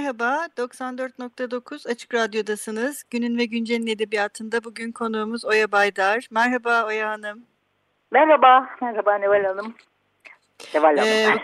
Merhaba, 94.9 Açık Radyo'dasınız. Günün ve Güncel'in edebiyatında bugün konuğumuz Oya Baydar. Merhaba Oya Hanım. Merhaba, merhaba Neval Hanım. Neval Hanım. Ee,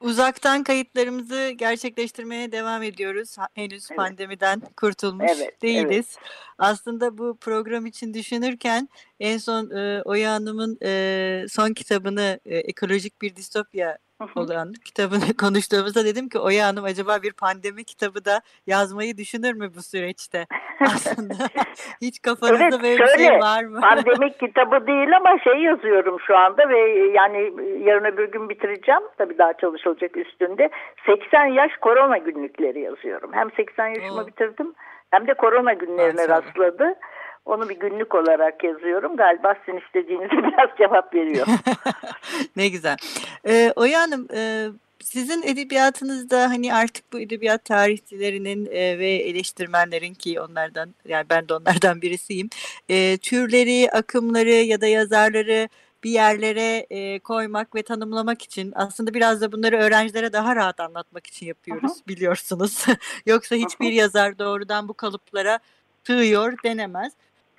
uzaktan kayıtlarımızı gerçekleştirmeye devam ediyoruz. Henüz Evet. pandemiden kurtulmuş Evet, değiliz. Aslında bu program için düşünürken en son e, Oya Hanım'ın e, son kitabını e, Ekolojik Bir Distopya. Olan kitabını konuştuğumuzda dedim ki Oya Hanım acaba bir pandemi kitabı da yazmayı düşünür mü bu süreçte? Aslında hiç kafanızda Evet, böyle bir şey şöyle, var mı? Pandemik kitabı değil ama şey yazıyorum şu anda ve yani yarın öbür gün bitireceğim. Tabii daha çalışılacak üstünde. 80 yaş korona günlükleri yazıyorum. Hem 80 yaşımı Oo. bitirdim hem de korona günlerine Maşallah. rastladı. Onu bir günlük olarak yazıyorum. Galiba sizin istediğinize biraz cevap veriyor. ne güzel. Ee, Oya Hanım, e, sizin edebiyatınızda hani artık bu edebiyat tarihçilerinin e, ve eleştirmenlerin ki onlardan yani ben de onlardan birisiyim. e, türleri, akımları ya da yazarları bir yerlere e, koymak ve tanımlamak için aslında biraz da bunları öğrencilere daha rahat anlatmak için yapıyoruz biliyorsunuz. Yoksa hiçbir yazar doğrudan bu kalıplara sığıyor denemez.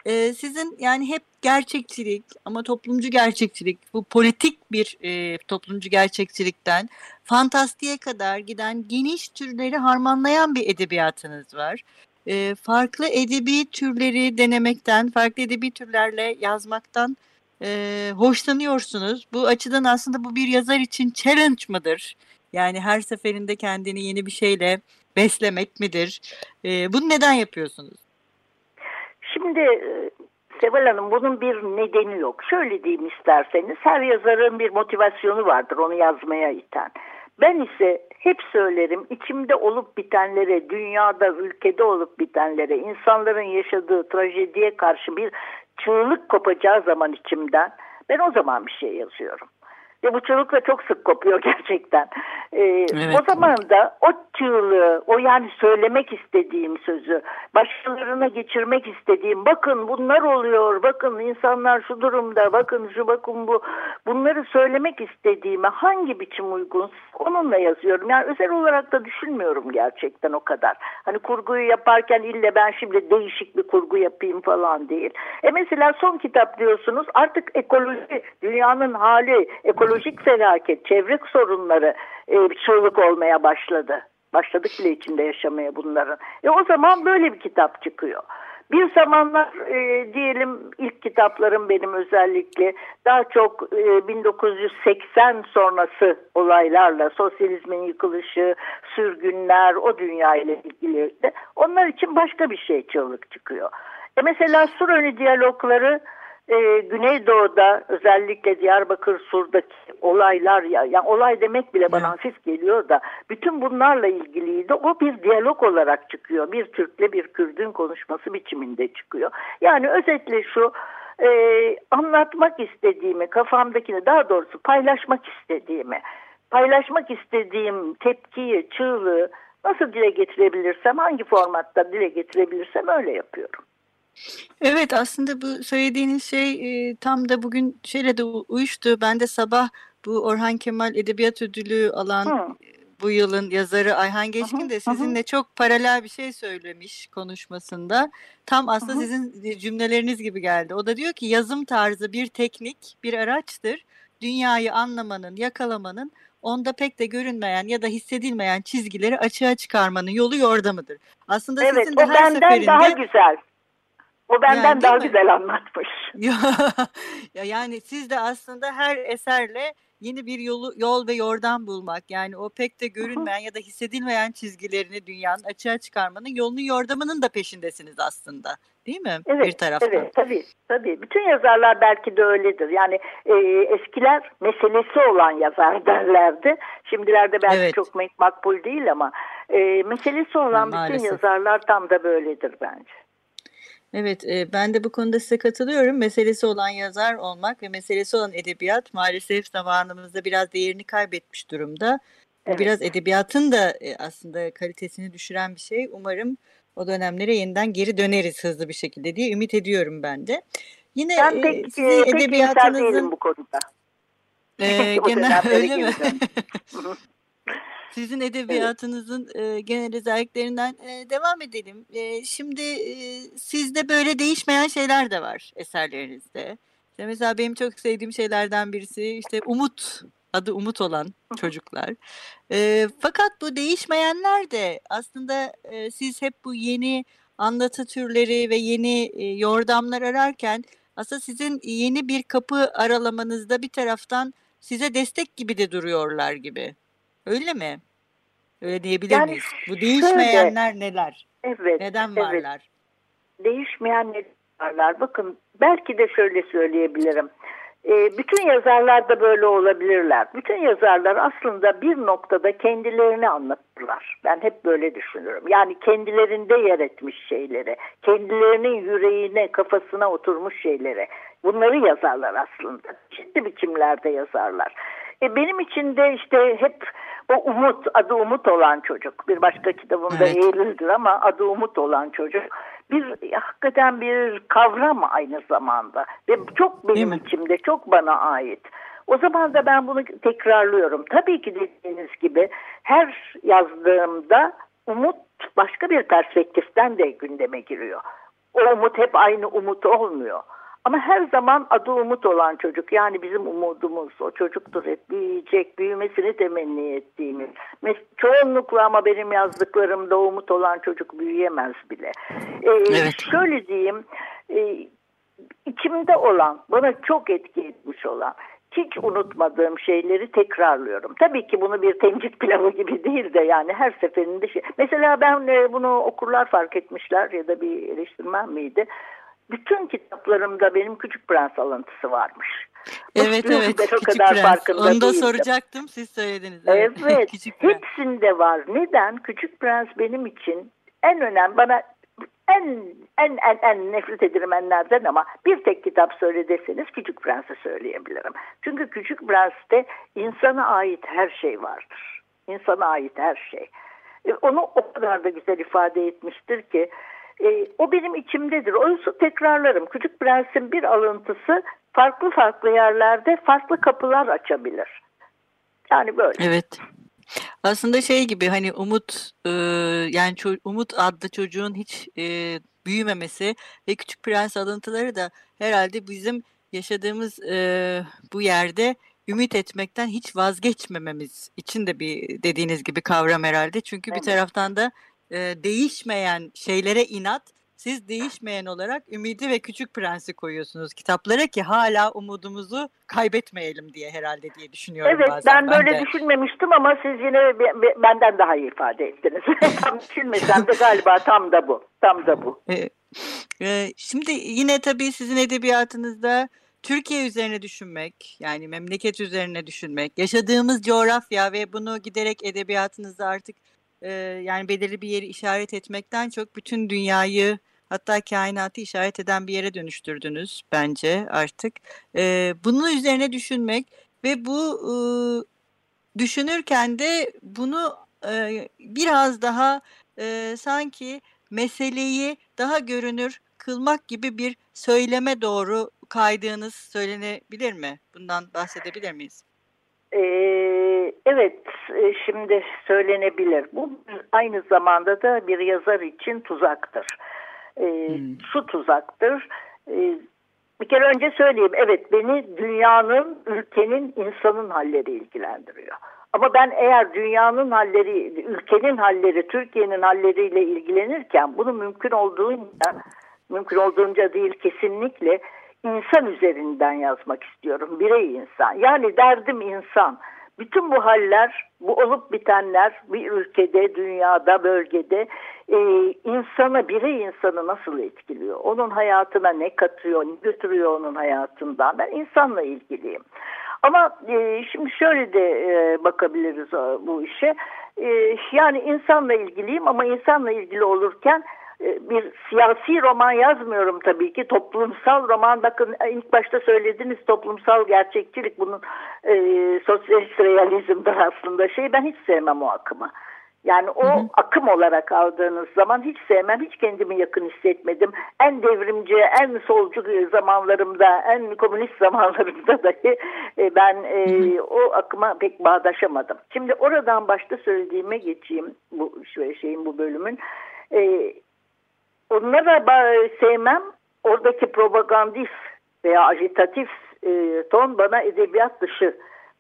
Ee, sizin yani hep gerçekçilik ama toplumcu gerçekçilik, bu politik bir e, toplumcu gerçekçilikten fantastiğe kadar giden geniş türleri harmanlayan bir edebiyatınız var. Ee, farklı edebi türleri denemekten, farklı edebi türlerle yazmaktan e, hoşlanıyorsunuz. Bu açıdan aslında bu bir yazar için challenge mıdır? Yani her seferinde kendini yeni bir şeyle beslemek midir? Ee, bunu neden yapıyorsunuz? Şimdi e, Seval Hanım bunun bir nedeni yok. Şöyle diyeyim isterseniz her yazarın bir motivasyonu vardır onu yazmaya iten. Ben ise hep söylerim içimde olup bitenlere, dünyada, ülkede olup bitenlere, insanların yaşadığı trajediye karşı bir çığlık kopacağı zaman içimden ben o zaman bir şey yazıyorum. Ve bu çığlık da çok sık kopuyor gerçekten. Ee, Evet. O zaman da o çığlığı, o yani söylemek istediğim sözü, başkalarına geçirmek istediğim, bakın bunlar oluyor, bakın insanlar şu durumda, bakın şu bakın bu, bunları söylemek istediğime hangi biçim uygun onunla yazıyorum. Yani özel olarak da düşünmüyorum gerçekten o kadar. Hani kurguyu yaparken ille ben şimdi değişik bir kurgu yapayım falan değil. E mesela son kitap diyorsunuz artık ekoloji, dünyanın hali, ekolojik felaket, çevre sorunları e, çığlık olmaya başladı. Başladık bile içinde yaşamaya bunların. E o zaman böyle bir kitap çıkıyor. Bir zamanlar e, diyelim ilk kitaplarım benim özellikle daha çok e, 1980 sonrası olaylarla sosyalizmin yıkılışı, sürgünler o dünya ile ilgili onlar için başka bir şey çığlık çıkıyor. E mesela Suröni diyalogları e, Güneydoğu'da özellikle Diyarbakır Sur'daki olaylar ya yani olay demek bile bana Evet. hafif geliyor da bütün bunlarla ilgiliydi. O bir diyalog olarak çıkıyor. Bir Türk'le bir Kürdün konuşması biçiminde çıkıyor. Yani özetle şu e, anlatmak istediğimi kafamdakini daha doğrusu paylaşmak istediğimi paylaşmak istediğim tepkiyi, çığlığı nasıl dile getirebilirsem hangi formatta dile getirebilirsem öyle yapıyorum. Evet aslında bu söylediğiniz şey e, tam da bugün şeyle de uyuştu. Ben de sabah bu Orhan Kemal Edebiyat Ödülü alan Hı. bu yılın yazarı Ayhan Geçkin de hı hı. sizinle çok paralel bir şey söylemiş konuşmasında. Tam aslında hı. sizin cümleleriniz gibi geldi. O da diyor ki yazım tarzı bir teknik, bir araçtır. Dünyayı anlamanın, yakalamanın onda pek de görünmeyen ya da hissedilmeyen çizgileri açığa çıkarmanın yolu yordamıdır. Aslında Evet sizin de o her benden seferinde daha güzel. O benden Yani daha mi? güzel anlatmış. Ya, ya yani siz de aslında her eserle yeni bir yolu yol ve yordam bulmak yani o pek de görünmeyen ya da hissedilmeyen çizgilerini dünyanın açığa çıkarmanın yolunu yordamının da peşindesiniz aslında. değil mi? Evet, bir taraftan. Evet, tabii, tabii. Bütün yazarlar belki de öyledir. Yani e, eskiler meselesi olan yazar derlerdi. Şimdilerde belki Evet. çok mak- makbul değil ama e, meselesi olan bütün Maalesef. yazarlar tam da böyledir bence. Evet, e, ben de bu konuda size katılıyorum. Meselesi olan yazar olmak ve meselesi olan edebiyat maalesef zamanımızda biraz değerini kaybetmiş durumda. Evet. biraz edebiyatın da e, aslında kalitesini düşüren bir şey. Umarım o dönemlere yeniden geri döneriz hızlı bir şekilde diye ümit ediyorum ben de. Yine Ben e, pek, sizin e, pek iyimser değilim edebiyatınızın bu konuda. e, O genel öyle mi? geri dön. Hı hı. Sizin edebiyatınızın e, genel özelliklerinden e, devam edelim. E, şimdi e, sizde böyle değişmeyen şeyler de var eserlerinizde. İşte mesela benim çok sevdiğim şeylerden birisi işte Umut, adı Umut olan çocuklar. E, fakat bu değişmeyenler de aslında e, siz hep bu yeni anlatı türleri ve yeni e, yordamlar ararken aslında sizin yeni bir kapı aralamanızda bir taraftan size destek gibi de duruyorlar gibi. Öyle mi? Öyle diyebilir Yani miyiz? Bu değişmeyenler neler? Evet. Neden evet. varlar? değişmeyen yazarlar. Bakın belki de şöyle söyleyebilirim. E, bütün yazarlar da böyle olabilirler. Bütün yazarlar aslında bir noktada kendilerini anlatırlar. Ben hep böyle düşünürüm. Yani kendilerinde yer etmiş şeyleri, kendilerinin yüreğine, kafasına oturmuş şeyleri. Bunları yazarlar aslında. Çeşitli biçimlerde yazarlar. E, benim için de işte hep o umut, adı umut olan çocuk. Bir başka kitabımda Evet. Eylül'dür ama adı umut olan çocuk. Bir hakikaten bir kavram aynı zamanda ve çok benim içimde, çok bana ait. O zaman da ben bunu tekrarlıyorum. Tabii ki dediğiniz gibi her yazdığımda umut başka bir perspektiften de gündeme giriyor. O umut hep aynı umut olmuyor. Ama her zaman adı umut olan çocuk yani bizim umudumuz o çocuktur hep büyüyecek büyümesini temenni ettiğimiz. Çoğunlukla ama benim yazdıklarımda umut olan çocuk büyüyemez bile. Ee, Evet. Şöyle diyeyim e, içimde olan bana çok etki etmiş olan hiç unutmadığım şeyleri tekrarlıyorum. Tabii ki bunu bir temcit pilavı gibi değil de yani her seferinde şey. Mesela ben e, bunu okurlar fark etmişler ya da bir eleştirmen miydi? Bütün kitaplarımda benim Küçük Prens alıntısı varmış. Evet Bakıyorum evet. Küçük kadar Prens. Onu da değildim. soracaktım. Siz söylediniz. Evet. Küçük Prens. Hepsinde var. Neden? Küçük Prens benim için en önemli bana en en en en nefret ederim enlerden ama bir tek kitap söyle deseniz Küçük Prens'i söyleyebilirim. Çünkü Küçük Prens'te insana ait her şey vardır. İnsana ait her şey. E, Onu o kadar da güzel ifade etmiştir ki e, o benim içimdedir. Oysa tekrarlarım. Küçük Prens'in bir alıntısı farklı farklı yerlerde farklı kapılar açabilir. Yani böyle. Evet. Aslında şey gibi hani Umut e, yani Umut adlı çocuğun hiç e, büyümemesi ve Küçük Prens alıntıları da herhalde bizim yaşadığımız e, bu yerde ümit etmekten hiç vazgeçmememiz için de bir dediğiniz gibi kavram herhalde. Çünkü bir Evet. taraftan da e, değişmeyen şeylere inat siz değişmeyen olarak Ümidi ve Küçük Prens'i koyuyorsunuz kitaplara ki hala umudumuzu kaybetmeyelim diye herhalde diye düşünüyorum Evet bazen ben böyle de. düşünmemiştim ama siz yine be- be- benden daha iyi ifade ettiniz. tam düşünmesem de galiba tam da bu. Tam da bu. Ee, e, şimdi yine tabii sizin edebiyatınızda Türkiye üzerine düşünmek, yani memleket üzerine düşünmek, yaşadığımız coğrafya ve bunu giderek edebiyatınızda artık e, yani belirli bir yeri işaret etmekten çok bütün dünyayı hatta kainatı işaret eden bir yere dönüştürdünüz bence artık. E, bunun üzerine düşünmek ve bu e, düşünürken de bunu e, biraz daha e, sanki meseleyi daha görünür kılmak gibi bir söyleme doğru kaydığınız söylenebilir mi? Bundan bahsedebilir miyiz? Ee, evet e, şimdi söylenebilir. Bu aynı zamanda da bir yazar için tuzaktır. Ee, Hmm. Şu tuzaktır. Ee, bir kere önce söyleyeyim. Evet beni dünyanın, ülkenin, insanın halleri ilgilendiriyor. Ama ben eğer dünyanın halleri, ülkenin halleri, Türkiye'nin halleriyle ilgilenirken bunu mümkün olduğunca, mümkün olduğunca değil kesinlikle insan üzerinden yazmak istiyorum. Birey insan. Yani derdim insan. Bütün bu haller, bu olup bitenler bir ülkede, dünyada, bölgede e, insana, birey insanı nasıl etkiliyor? Onun hayatına ne katıyor, ne götürüyor onun hayatından? Ben insanla ilgiliyim. Ama e, şimdi şöyle de e, bakabiliriz e, bu işe. E, yani insanla ilgiliyim ama insanla ilgili olurken bir siyasi roman yazmıyorum tabii ki toplumsal roman bakın e, ilk başta söylediğiniz toplumsal gerçekçilik bunun e, sosyalist realizmdir aslında şey ben hiç sevmem o akımı. Yani o hı hı. akım olarak aldığınız zaman hiç sevmem, hiç kendimi yakın hissetmedim. En devrimci, en solcu zamanlarımda, en komünist zamanlarımda dahi e, ben e, hı hı. o akıma pek bağdaşamadım. Şimdi oradan başta söylediğime geçeyim bu şeyin bu bölümün. E, onlara sevmem, oradaki propagandist veya agitatif e, ton bana edebiyat dışı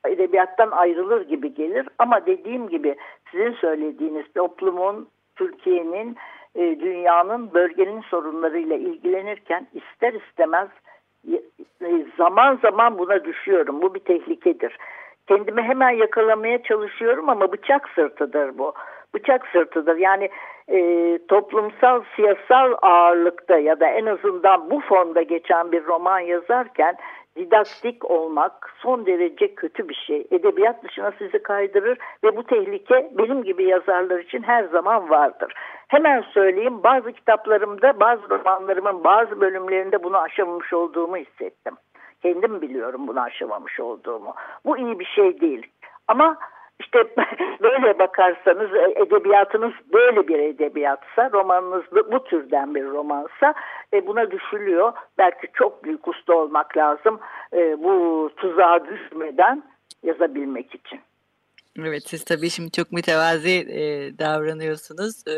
edebiyattan ayrılır gibi gelir ama dediğim gibi sizin söylediğiniz toplumun, Türkiye'nin, e, dünyanın, bölgenin sorunlarıyla ilgilenirken ister istemez e, zaman zaman buna düşüyorum. Bu bir tehlikedir. Kendimi hemen yakalamaya çalışıyorum ama bıçak sırtıdır bu. Bıçak sırtıdır. Yani e, toplumsal, siyasal ağırlıkta ya da en azından bu formda geçen bir roman yazarken didaktik olmak son derece kötü bir şey. Edebiyat dışına sizi kaydırır ve bu tehlike benim gibi yazarlar için her zaman vardır. Hemen söyleyeyim bazı kitaplarımda bazı romanlarımın bazı bölümlerinde bunu aşamamış olduğumu hissettim. Kendim biliyorum bunu aşamamış olduğumu. Bu iyi bir şey değil. Ama işte böyle bakarsanız e, edebiyatınız böyle bir edebiyatsa, romanınız bu türden bir romansa e, buna düşülüyor. Belki çok büyük usta olmak lazım e, bu tuzağa düşmeden yazabilmek için. Evet siz tabii şimdi çok mütevazi e, davranıyorsunuz e,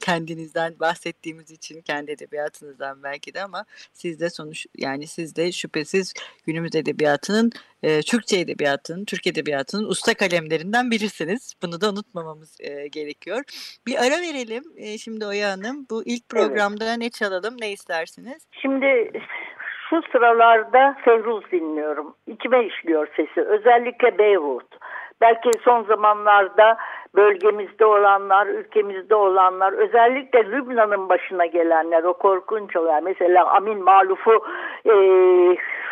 kendinizden bahsettiğimiz için kendi edebiyatınızdan belki de ama siz de sonuç yani siz de şüphesiz günümüz edebiyatının e, Türkçe edebiyatının Türk edebiyatının usta kalemlerinden birisiniz. Bunu da unutmamamız e, gerekiyor. Bir ara verelim e, şimdi Oya Hanım bu ilk programda evet. ne çalalım ne istersiniz? Şimdi şu sıralarda Fevruz dinliyorum. İçime işliyor sesi özellikle Beyrut. Belki son zamanlarda bölgemizde olanlar, ülkemizde olanlar, özellikle Lübnan'ın başına gelenler, o korkunç olaylar. Mesela Amin Maluf'u e,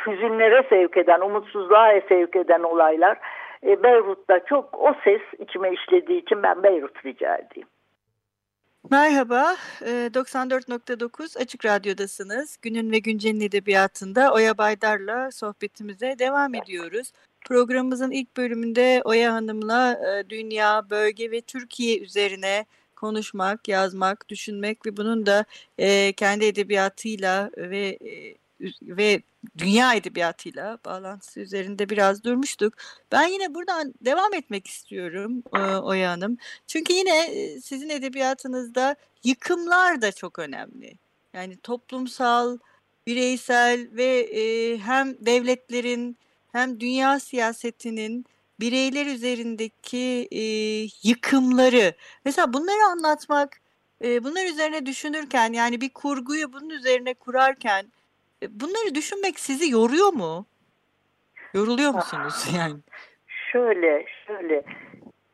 hüzünlere sevk eden, umutsuzluğa sevk eden olaylar. E, Beyrut'ta çok o ses içime işlediği için ben Beyrut rica edeyim. Merhaba, 94.9 Açık Radyo'dasınız. Günün ve Güncel'in edebiyatında Oya Baydar'la sohbetimize devam ediyoruz. Programımızın ilk bölümünde Oya Hanım'la e, dünya, bölge ve Türkiye üzerine konuşmak, yazmak, düşünmek ve bunun da e, kendi edebiyatıyla ve e, ve dünya edebiyatıyla bağlantısı üzerinde biraz durmuştuk. Ben yine buradan devam etmek istiyorum e, Oya Hanım. Çünkü yine e, sizin edebiyatınızda yıkımlar da çok önemli. Yani toplumsal, bireysel ve e, hem devletlerin hem dünya siyasetinin bireyler üzerindeki e, yıkımları. Mesela bunları anlatmak, e, bunlar üzerine düşünürken yani bir kurguyu bunun üzerine kurarken e, bunları düşünmek sizi yoruyor mu? Yoruluyor musunuz yani? Şöyle, şöyle.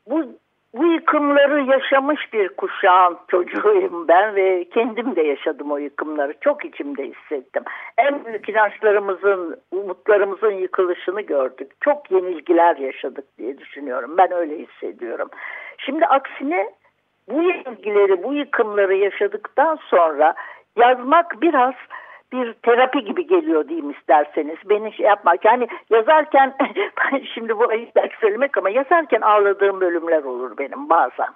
Bu bu yıkımları yaşamış bir kuşağın çocuğuyum ben ve kendim de yaşadım o yıkımları. Çok içimde hissettim. En büyük inançlarımızın, umutlarımızın yıkılışını gördük. Çok yenilgiler yaşadık diye düşünüyorum. Ben öyle hissediyorum. Şimdi aksine bu yenilgileri, bu yıkımları yaşadıktan sonra yazmak biraz bir terapi gibi geliyor diyeyim isterseniz. Beni şey yapmak yani yazarken şimdi bu ayıp söylemek ama yazarken ağladığım bölümler olur benim bazen.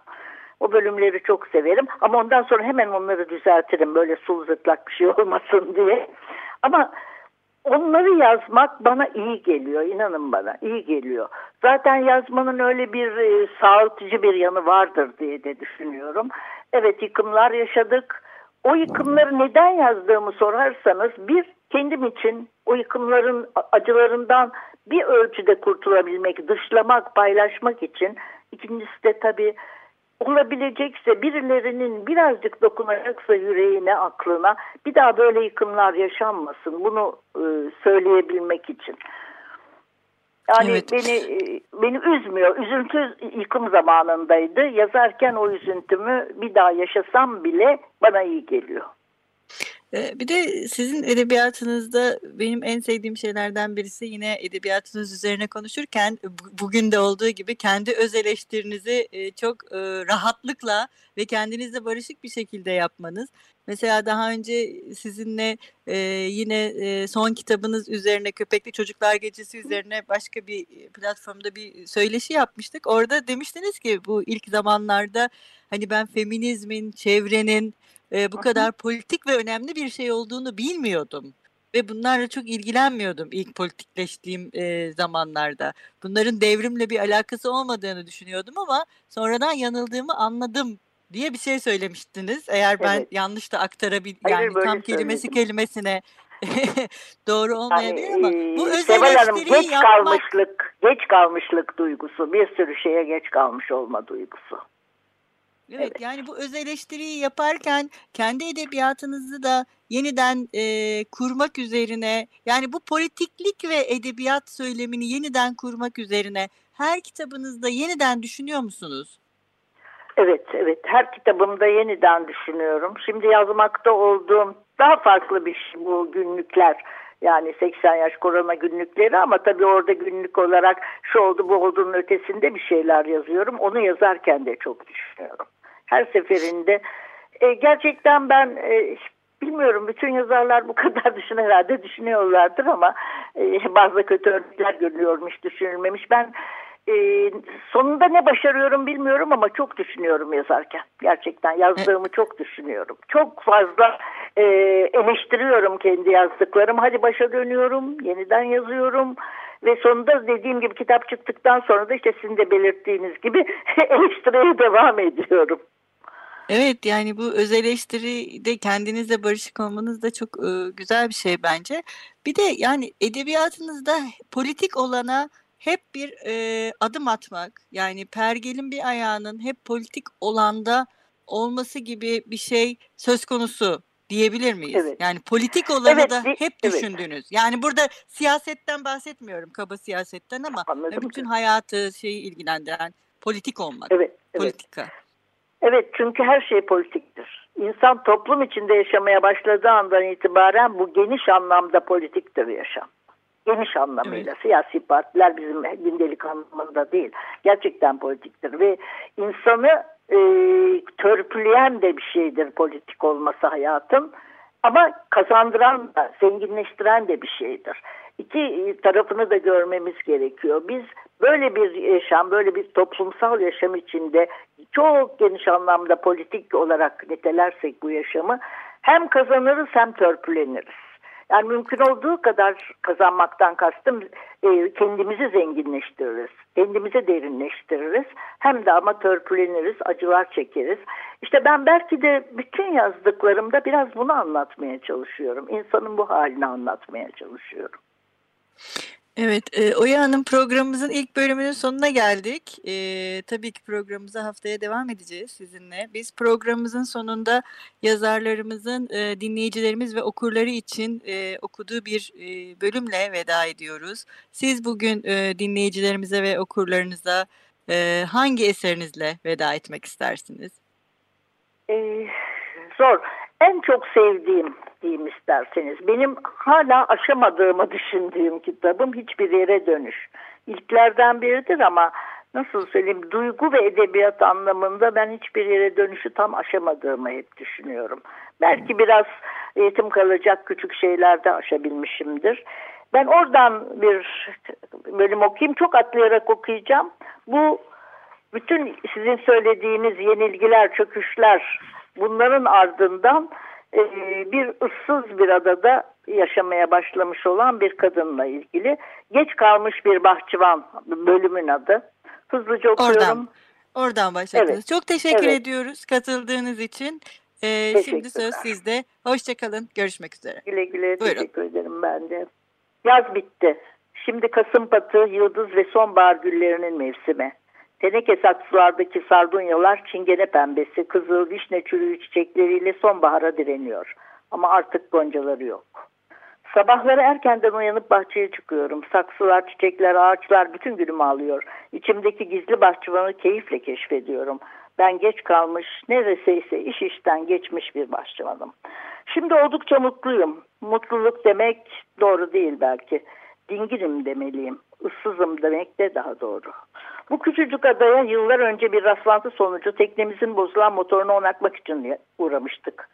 O bölümleri çok severim ama ondan sonra hemen onları düzeltirim böyle sulu zıtlak bir şey olmasın diye. Ama onları yazmak bana iyi geliyor inanın bana iyi geliyor. Zaten yazmanın öyle bir e, sağaltıcı bir yanı vardır diye de düşünüyorum. Evet yıkımlar yaşadık o yıkımları neden yazdığımı sorarsanız bir kendim için o yıkımların acılarından bir ölçüde kurtulabilmek, dışlamak, paylaşmak için. İkincisi de tabii olabilecekse birilerinin birazcık dokunacaksa yüreğine, aklına bir daha böyle yıkımlar yaşanmasın. Bunu e, söyleyebilmek için. Yani Evet. beni beni üzmüyor. Üzüntü yıkım zamanındaydı. Yazarken o üzüntümü bir daha yaşasam bile bana iyi geliyor. Bir de sizin edebiyatınızda benim en sevdiğim şeylerden birisi yine edebiyatınız üzerine konuşurken bu- bugün de olduğu gibi kendi öz eleştirinizi e, çok e, rahatlıkla ve kendinizle barışık bir şekilde yapmanız. Mesela daha önce sizinle e, yine e, son kitabınız üzerine Köpekli Çocuklar Gecesi üzerine başka bir platformda bir söyleşi yapmıştık. Orada demiştiniz ki bu ilk zamanlarda hani ben feminizmin, çevrenin e, bu kadar politik ve önemli bir şey olduğunu bilmiyordum. Ve bunlarla çok ilgilenmiyordum ilk politikleştiğim e, zamanlarda. Bunların devrimle bir alakası olmadığını düşünüyordum ama sonradan yanıldığımı anladım diye bir şey söylemiştiniz. Eğer ben Evet. yanlış da aktarabil Hayır, yani tam kelimesi söyledim. kelimesine doğru Yani, olmayabilir ama bu öz Seval Hanım geç yapmak kalmışlık, geç kalmışlık duygusu, bir sürü şeye geç kalmış olma duygusu. Evet, Evet. yani bu öz eleştiriyi yaparken kendi edebiyatınızı da yeniden e, kurmak üzerine yani bu politiklik ve edebiyat söylemini yeniden kurmak üzerine her kitabınızda yeniden düşünüyor musunuz? Evet, evet. Her kitabımda yeniden düşünüyorum. Şimdi yazmakta olduğum daha farklı bir şey bu günlükler. Yani 80 yaş korona günlükleri ama tabii orada günlük olarak şu oldu bu olduğunun ötesinde bir şeyler yazıyorum. Onu yazarken de çok düşünüyorum. Her seferinde e, gerçekten ben e, bilmiyorum bütün yazarlar bu kadar düşün herhalde düşünüyorlardır ama e, bazı kötü örnekler görülüyormuş düşünülmemiş. Ben e, sonunda ne başarıyorum bilmiyorum ama çok düşünüyorum yazarken. Gerçekten yazdığımı çok düşünüyorum. Çok fazla e, eleştiriyorum kendi yazdıklarımı. Hadi başa dönüyorum, yeniden yazıyorum. Ve sonunda dediğim gibi kitap çıktıktan sonra da işte sizin de belirttiğiniz gibi eleştiriye devam ediyorum. Evet yani bu öz eleştiride kendinizle barışık olmanız da çok e, güzel bir şey bence. Bir de yani edebiyatınızda politik olana hep bir e, adım atmak yani pergelin bir ayağının hep politik olanda olması gibi bir şey söz konusu diyebilir miyiz? Evet. Yani politik olanı Evet, da hep evet. düşündünüz. Yani burada siyasetten bahsetmiyorum, kaba siyasetten ama Anladım. bütün hayatı şeyi ilgilendiren politik olmak, Evet, evet. politika. Evet çünkü her şey politiktir. İnsan toplum içinde yaşamaya başladığı andan itibaren bu geniş anlamda politiktir yaşam. Geniş anlamıyla siyasi partiler bizim gündelik anlamında değil. Gerçekten politiktir ve insanı e, törpüleyen de bir şeydir politik olması hayatın. Ama kazandıran da, zenginleştiren de bir şeydir. İki e, tarafını da görmemiz gerekiyor. Biz böyle bir yaşam, böyle bir toplumsal yaşam içinde çok geniş anlamda politik olarak nitelersek bu yaşamı hem kazanırız hem törpüleniriz. Yani mümkün olduğu kadar kazanmaktan kastım e, kendimizi zenginleştiririz, kendimizi derinleştiririz. Hem de ama törpüleniriz, acılar çekeriz. İşte ben belki de bütün yazdıklarımda biraz bunu anlatmaya çalışıyorum. İnsanın bu halini anlatmaya çalışıyorum. Evet, e, Oya Hanım programımızın ilk bölümünün sonuna geldik. E, tabii ki programımıza haftaya devam edeceğiz sizinle. Biz programımızın sonunda yazarlarımızın e, dinleyicilerimiz ve okurları için e, okuduğu bir e, bölümle veda ediyoruz. Siz bugün e, dinleyicilerimize ve okurlarınıza e, hangi eserinizle veda etmek istersiniz? Ee, zor. En çok sevdiğim diyeyim isterseniz. Benim hala aşamadığımı düşündüğüm kitabım Hiçbir Yere Dönüş. İlklerden biridir ama nasıl söyleyeyim duygu ve edebiyat anlamında ben hiçbir yere dönüşü tam aşamadığımı hep düşünüyorum. Belki biraz eğitim kalacak küçük şeylerde aşabilmişimdir. Ben oradan bir bölüm okuyayım. Çok atlayarak okuyacağım. Bu bütün sizin söylediğiniz yenilgiler, çöküşler bunların ardından e, bir ıssız bir adada yaşamaya başlamış olan bir kadınla ilgili. Geç kalmış bir bahçıvan bölümün adı. Hızlıca okuyorum. Oradan, oradan başladınız. Evet, Çok teşekkür evet. ediyoruz katıldığınız için. E, şimdi söz sizde. Hoşçakalın. Görüşmek üzere. Güle güle Buyurun. teşekkür ederim ben de. Yaz bitti. Şimdi Kasım patı, yıldız ve sonbahar güllerinin mevsimi. Teneke saksılardaki sardunyalar çingene pembesi, kızıl, vişne çürüğü çiçekleriyle sonbahara direniyor. Ama artık goncaları yok. Sabahları erkenden uyanıp bahçeye çıkıyorum. Saksılar, çiçekler, ağaçlar bütün günümü alıyor. İçimdeki gizli bahçıvanı keyifle keşfediyorum. Ben geç kalmış, neredeyse iş işten geçmiş bir bahçıvanım. Şimdi oldukça mutluyum. Mutluluk demek doğru değil belki. Dinginim demeliyim. Issızım demek de daha doğru. Bu küçücük adaya yıllar önce bir rastlantı sonucu teknemizin bozulan motorunu onartmak için uğramıştık.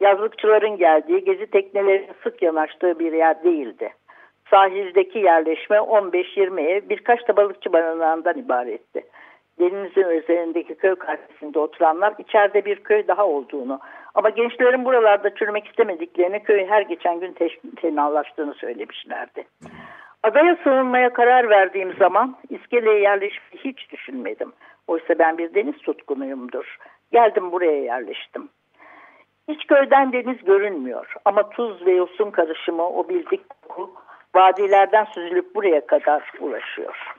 Yazlıkçıların geldiği, gezi teknelerinin sık yanaştığı bir yer değildi. Sahildeki yerleşme 15-20 ev birkaç da balıkçı barınağından ibaretti. Denizin üzerindeki köy karşısında oturanlar içeride bir köy daha olduğunu ama gençlerin buralarda çürümek istemediklerini köy her geçen gün tenallaştığını söylemişlerdi. Adaya sığınmaya karar verdiğim zaman iskeleye yerleşmeyi hiç düşünmedim. Oysa ben bir deniz tutkunuyumdur. Geldim buraya yerleştim. Hiç köyden deniz görünmüyor ama tuz ve yosun karışımı o bildik koku vadilerden süzülüp buraya kadar ulaşıyor.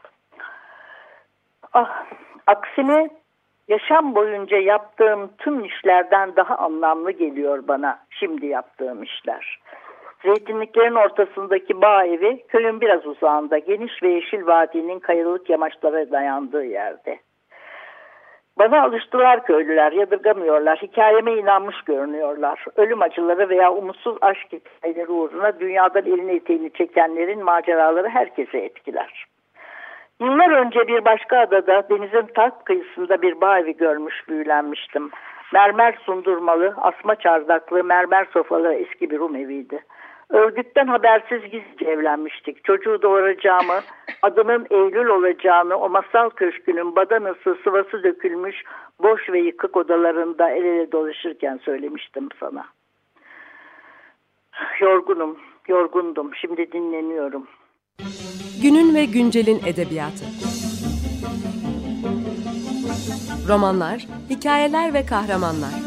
Ah, aksine yaşam boyunca yaptığım tüm işlerden daha anlamlı geliyor bana şimdi yaptığım işler. Zeytinliklerin ortasındaki bağ evi köyün biraz uzağında geniş ve yeşil vadinin kayalık yamaçlara dayandığı yerde. Bana alıştılar köylüler, yadırgamıyorlar, hikayeme inanmış görünüyorlar. Ölüm acıları veya umutsuz aşk hikayeleri uğruna dünyadan elini eteğini çekenlerin maceraları herkese etkiler. Yıllar önce bir başka adada denizin tak kıyısında bir bağ evi görmüş büyülenmiştim. Mermer sundurmalı, asma çardaklı, mermer sofalı eski bir Rum eviydi. Örgütten habersiz gizlice evlenmiştik. Çocuğu doğuracağımı, adının Eylül olacağını o masal köşkünün badanası sıvası dökülmüş boş ve yıkık odalarında el ele dolaşırken söylemiştim sana. Yorgunum, yorgundum. Şimdi dinleniyorum. Günün ve güncelin edebiyatı. Romanlar, hikayeler ve kahramanlar.